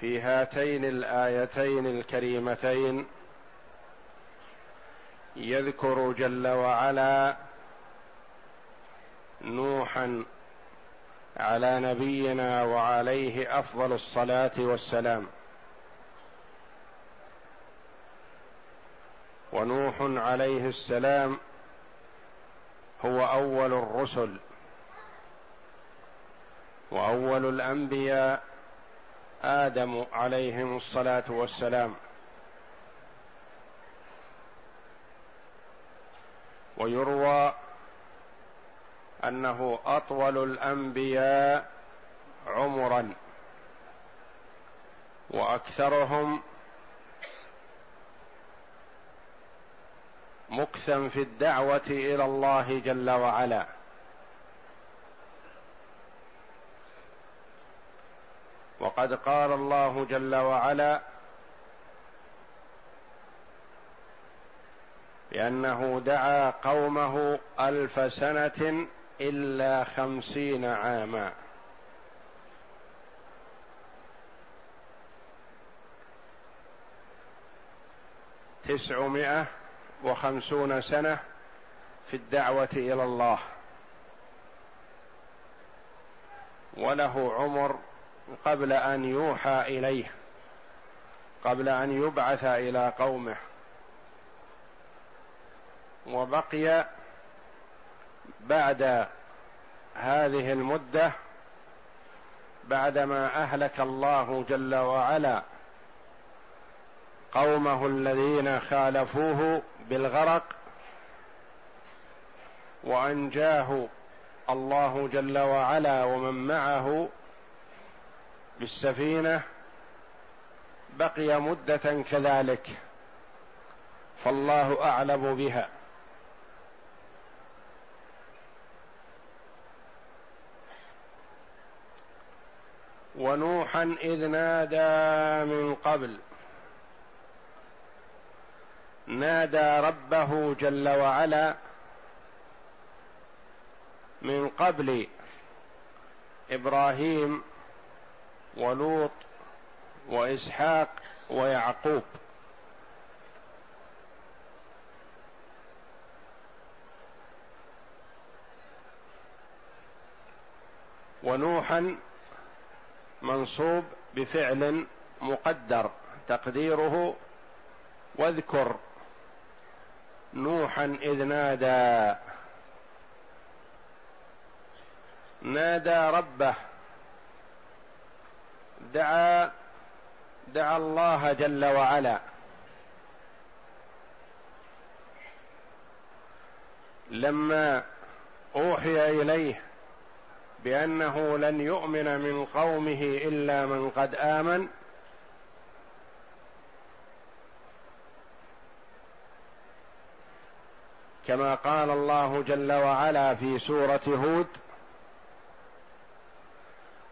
في هاتين الآيتين الكريمتين يذكر جل وعلا نوحا على نبينا وعليه أفضل الصلاة والسلام. ونوح عليه السلام هو أول الرسل وأول الأنبياء آدم عليهم الصلاة والسلام. ويروى أنه أطول الأنبياء عمرا وأكثرهم مكثا في الدعوة إلى الله جل وعلا. وقد قال الله جل وعلا بأنه دعا قومه ألف سنة إلا خمسين عاما. تسعمائة وخمسون سنة في الدعوة إلى الله. وله عمر قبل أن يوحى إليه قبل أن يبعث إلى قومه. وبقي بعد هذه المدة بعدما أهلك الله جل وعلا قومه الذين خالفوه بالغرق وأنجاه الله جل وعلا ومن معه بالسفينة بقي مدة كذلك فالله أعلم بها. ونوحا إذ نادى من قبل نادى ربه جل وعلا من قبل إبراهيم ولوط وإسحاق ويعقوب. ونوحا منصوب بفعل مقدر تقديره واذكر. نوحا إذ نادى. نادى ربه. دعا دعا الله جل وعلا. لما أوحي إليه بأنه لن يؤمن من قومه إلا من قد آمن كما قال الله جل وعلا في سورة هود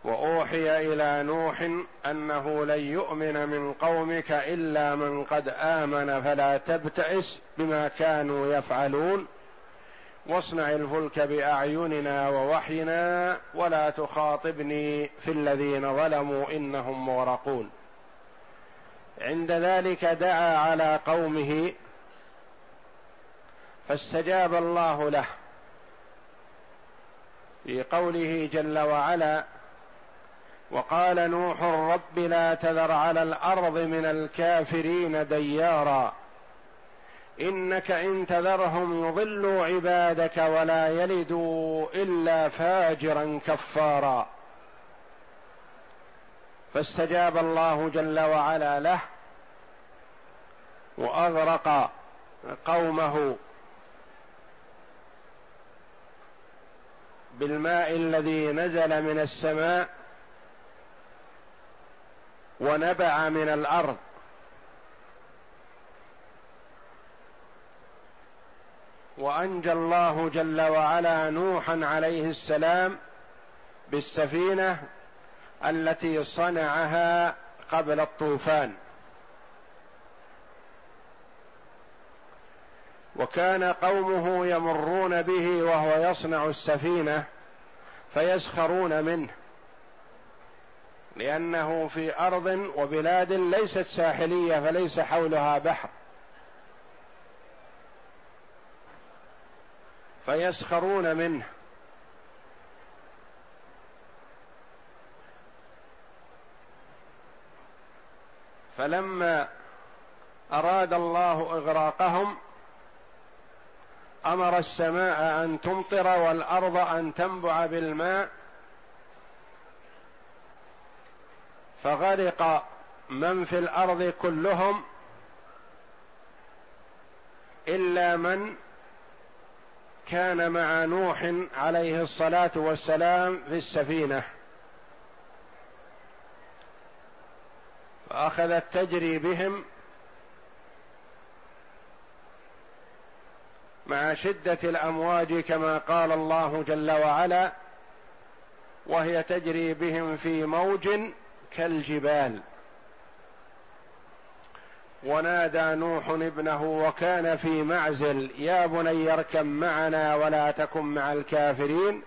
وأوحي إلى نوح أنه لن يؤمن من قومك إلا من قد آمن فلا تبتئس بما كانوا يفعلون. واصنع الفلك بأعيننا ووحينا ولا تخاطبني في الذين ظلموا إنهم مغرقون. عند ذلك دعا على قومه فاستجاب الله له. في قوله جل وعلا وقال نوح رب لا تذر على الأرض من الكافرين ديارا. إنك إن تذرهم يضلوا عبادك ولا يلدوا إلا فاجرا كفارا. فاستجاب الله جل وعلا له وأغرق قومه بالماء الذي نزل من السماء ونبع من الأرض. وأنجى الله جل وعلا نوحا عليه السلام بالسفينة التي صنعها قبل الطوفان. وكان قومه يمرون به وهو يصنع السفينة فيسخرون منه. لأنه في أرض وبلاد ليست ساحلية فليس حولها بحر. فيسخرون منه. فلما أراد الله إغراقهم أمر السماء أن تمطر والأرض أن تنبع بالماء فغرق من في الأرض كلهم إلا من كان مع نوح عليه الصلاة والسلام في السفينة. فاخذت تجري بهم مع شدة الأمواج كما قال الله جل وعلا وهي تجري بهم في موج كالجبال. ونادى نوح ابنه وكان في معزل يا بني اركب معنا ولا تكن مع الكافرين.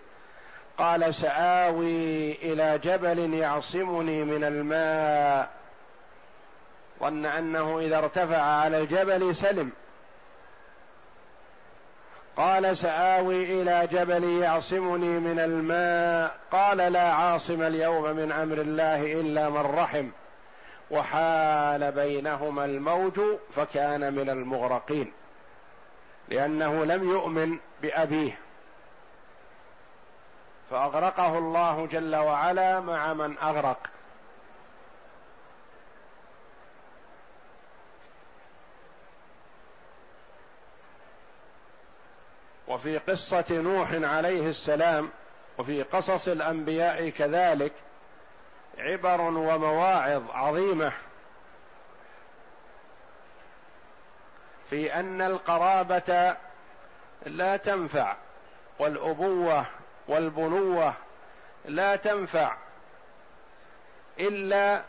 قال سآوي إلى جبل يعصمني من الماء. ظن أنه إذا ارتفع على الجبل سلم. قال سآوي إلى جبل يعصمني من الماء. قال لا عاصم اليوم من أمر الله إلا من رحم. وحال بينهما الموج فكان من المغرقين. لأنه لم يؤمن بأبيه. فأغرقه الله جل وعلا مع من أغرق. وفي قصة نوح عليه السلام وفي قصص الأنبياء كذلك عبر ومواعظ عظيمة. في أن القرابة لا تنفع والأبوة والبنوة لا تنفع إلا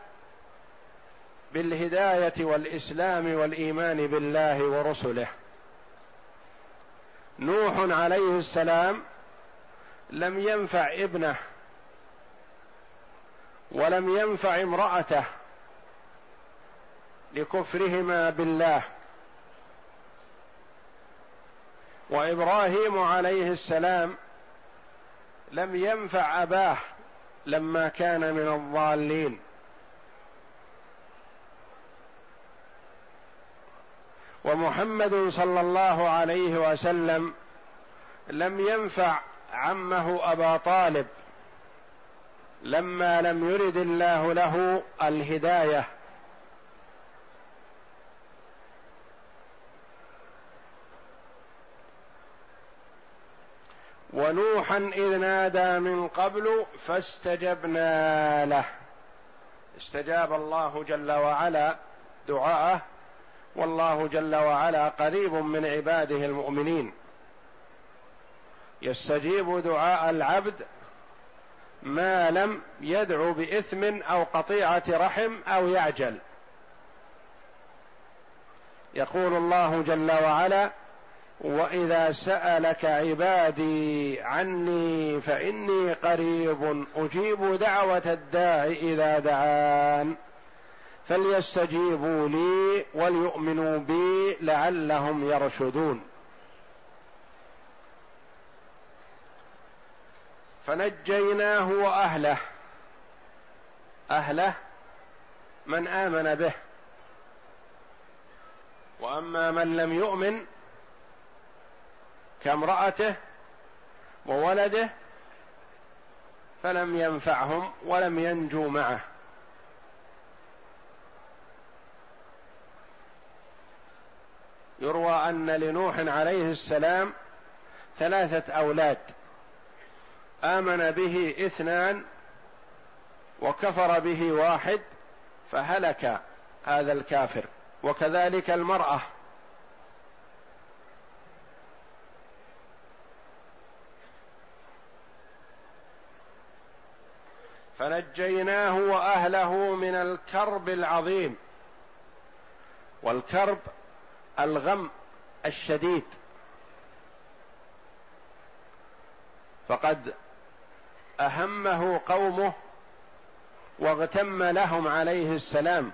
بالهداية والإسلام والإيمان بالله ورسله. نوح عليه السلام لم ينفع ابنه ولم ينفع امرأته لكفرهما بالله. وإبراهيم عليه السلام لم ينفع أباه لما كان من الضالين. ومحمد صلى الله عليه وسلم لم ينفع عمه أبا طالب لما لم يرد الله له الهداية. ونوحا إذ نادى من قبل فاستجبنا له. استجاب الله جل وعلا دعاءه والله جل وعلا قريب من عباده المؤمنين. يستجيب دعاء العبد ما لم يدعو بإثم أو قطيعة رحم أو يعجل. يقول الله جل وعلا وإذا سألك عبادي عني فإني قريب أجيب دعوة الداع إذا دعان. فليستجيبوا لي وليؤمنوا بي لعلهم يرشدون. فنجيناه وأهله. أهله من آمن به. وأما من لم يؤمن كامرأته وولده فلم ينفعهم ولم ينجوا معه. يروى أن لنوح عليه السلام ثلاثة أولاد. آمن به اثنان وكفر به واحد فهلك هذا الكافر. وكذلك المرأة. فنجيناه وأهله من الكرب العظيم. والكرب الغم الشديد. فقد أهمه قومه واغتم لهم عليه السلام.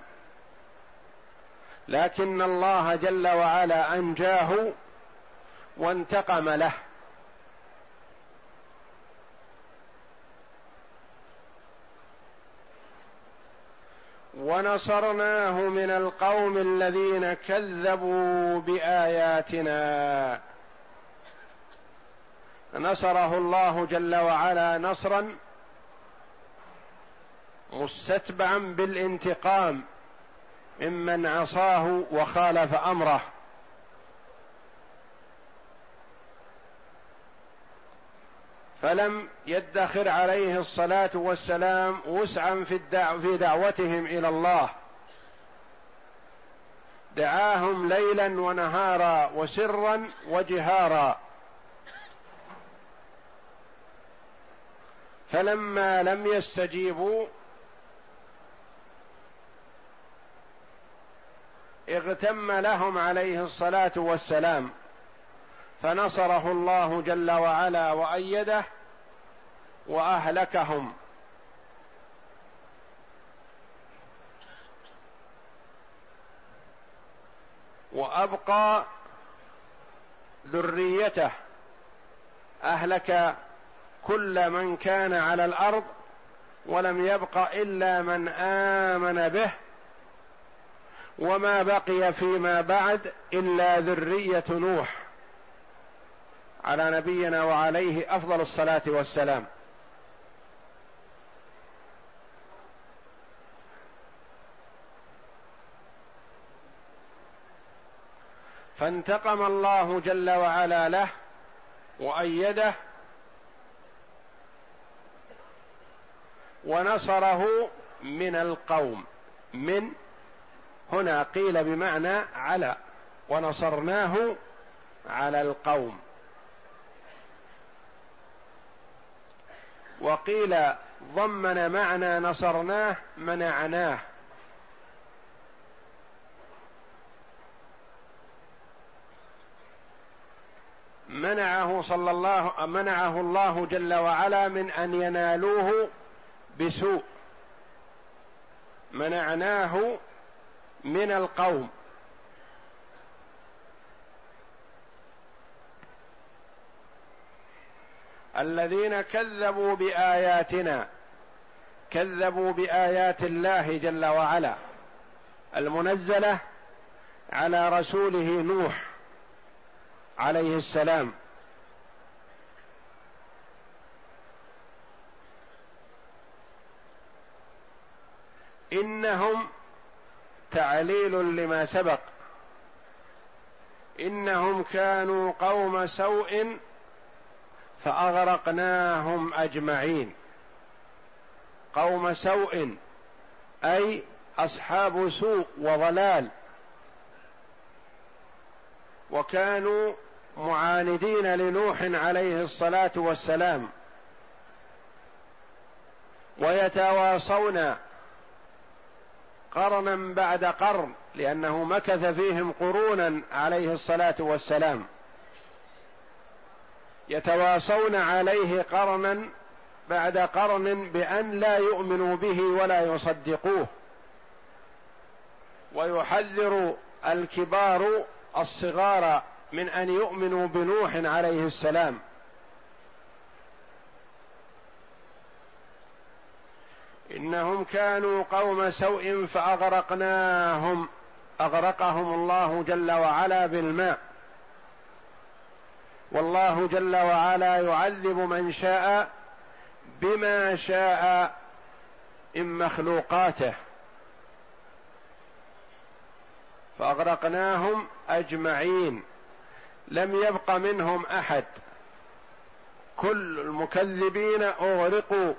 لكن الله جل وعلا أنجاه وانتقم له. ونصرناه من القوم الذين كذبوا بآياتنا. نصره الله جل وعلا نصرا مستتبعا بالانتقام ممن عصاه وخالف أمره. فلم يدخر عليه الصلاة والسلام وسعا في, في دعوتهم إلى الله. دعاهم ليلا ونهارا وسرا وجهارا. فلما لم يستجيبوا اغتم لهم عليه الصلاة والسلام فنصره الله جل وعلا وأيده وأهلكهم. وأبقى ذريته أهلك كل من كان على الأرض ولم يبق إلا من آمن به وما بقي فيما بعد إلا ذرية نوح على نبينا وعليه أفضل الصلاة والسلام. فانتقم الله جل وعلا له وأيده ونصره من القوم. من هنا قيل بمعنى على ونصرناه على القوم. وقيل ضمن معنى نصرناه منعناه. منعه صلى الله منعه الله جل وعلا من أن ينالوه بسوء. منعناه من القوم. الذين كذبوا بآياتنا كذبوا بآيات الله جل وعلا المنزلة على رسوله نوح عليه السلام. إنهم تعليل لما سبق. إنهم كانوا قوم سوء فأغرقناهم أجمعين. قوم سوء أي أصحاب سوء وضلال. وكانوا معاندين لنوح عليه الصلاة والسلام. ويتواصون قرنا بعد قرن لأنه مكث فيهم قرونا عليه الصلاة والسلام. يتواصون عليه قرنا بعد قرن بأن لا يؤمنوا به ولا يصدقوه. ويحذر الكبار الصغار من أن يؤمنوا بنوح عليه السلام. إنهم كانوا قوم سوء فأغرقناهم أغرقهم الله جل وعلا بالماء. والله جل وعلا يعذب من شاء بما شاء من مخلوقاته. فأغرقناهم أجمعين لم يبق منهم أحد. كل المكذبين أغرقوا.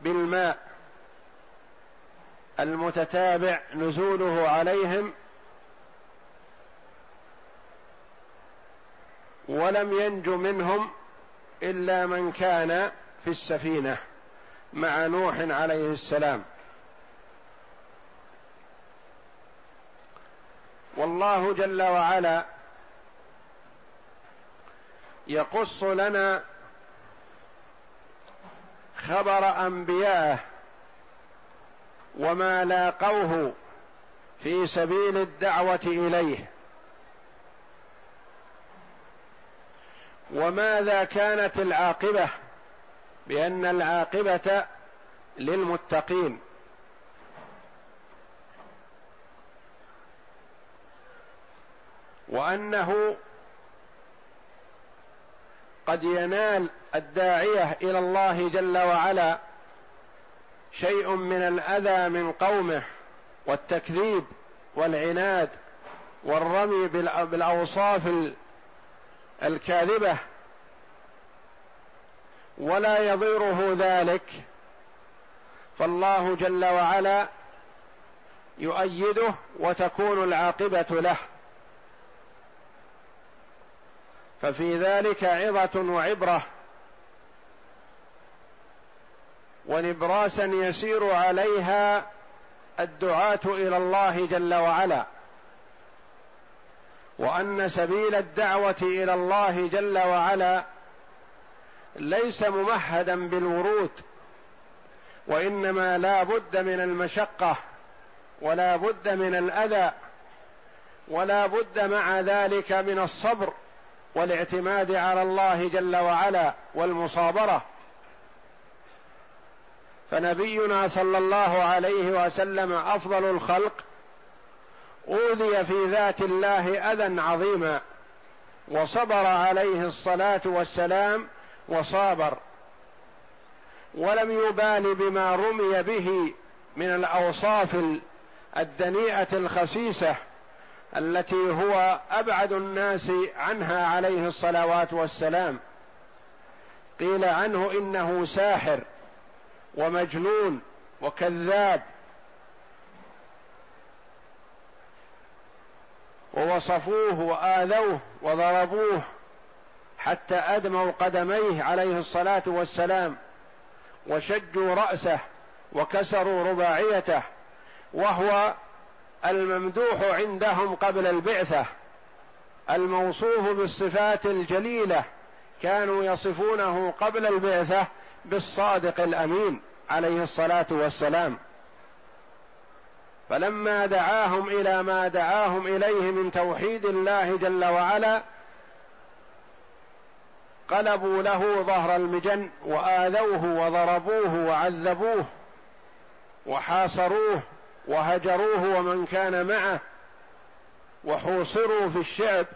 بالماء المتتابع نزوله عليهم ولم ينج منهم إلا من كان في السفينة مع نوح عليه السلام. والله جل وعلا يقص لنا خبر انبيائه وما لاقوه في سبيل الدعوة إليه. وماذا كانت العاقبة؟ بأن العاقبة للمتقين. وأنه قد ينال الداعية إلى الله جل وعلا شيء من الأذى من قومه والتكذيب والعناد والرمي بالأوصاف الكاذبة. ولا يضيره ذلك. فالله جل وعلا يؤيده وتكون العاقبة له. ففي ذلك عظة وعبرة. ونبراسا يسير عليها الدعاة إلى الله جل وعلا. وأن سبيل الدعوة إلى الله جل وعلا ليس ممهدا بالورود وإنما لا بد من المشقة ولا بد من الأذى ولا بد مع ذلك من الصبر. والاعتماد على الله جل وعلا والمصابرة. فنبينا صلى الله عليه وسلم أفضل الخلق أوذي في ذات الله أذى عظيما وصبر عليه الصلاة والسلام وصابر ولم يبال بما رمي به من الأوصاف الدنيئة الخسيسة. التي هو أبعد الناس عنها عليه الصلوات والسلام. قيل عنه إنه ساحر ومجنون وكذاب. ووصفوه وآذوه وضربوه حتى أدموا قدميه عليه الصلاة والسلام وشجوا رأسه وكسروا رباعيته وهو الممدوح عندهم قبل البعثة الموصوف بالصفات الجليلة كانوا يصفونه قبل البعثة بالصادق الأمين عليه الصلاة والسلام. فلما دعاهم إلى ما دعاهم إليه من توحيد الله جل وعلا قلبوا له ظهر المجن وآذوه وضربوه وعذبوه وحاصروه وهجروه ومن كان معه وحوصروا في الشعب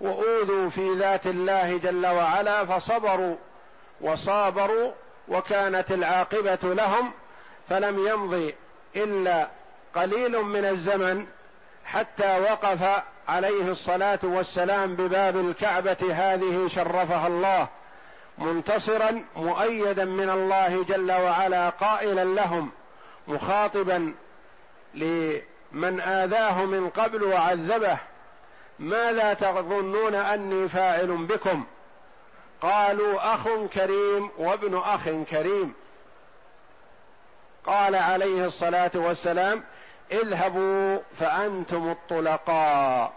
وأوذوا في ذات الله جل وعلا فصبروا وصابروا وكانت العاقبة لهم فلم يمضي إلا قليل من الزمن حتى وقف عليه الصلاة والسلام بباب الكعبة هذه شرفها الله منتصرا مؤيدا من الله جل وعلا قائلا لهم مخاطبا لمن آذاه من قبل وعذبه ماذا تظنون أني فاعل بكم؟ قالوا أخ كريم وابن أخ كريم. قال عليه الصلاة والسلام اذهبوا فأنتم الطلقاء.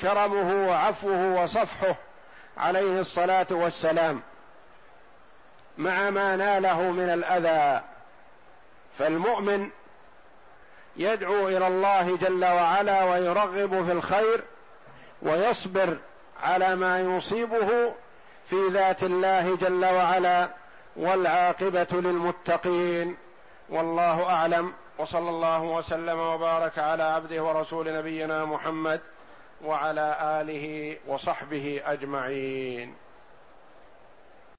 كرمه وعفوه وصفحه عليه الصلاة والسلام مع ما ناله من الأذى. فالمؤمن يدعو إلى الله جل وعلا ويرغب في الخير ويصبر على ما يصيبه في ذات الله جل وعلا والعاقبة للمتقين. والله أعلم. وصلى الله وسلم وبارك على عبده ورسول نبينا محمد وعلى آله وصحبه أجمعين.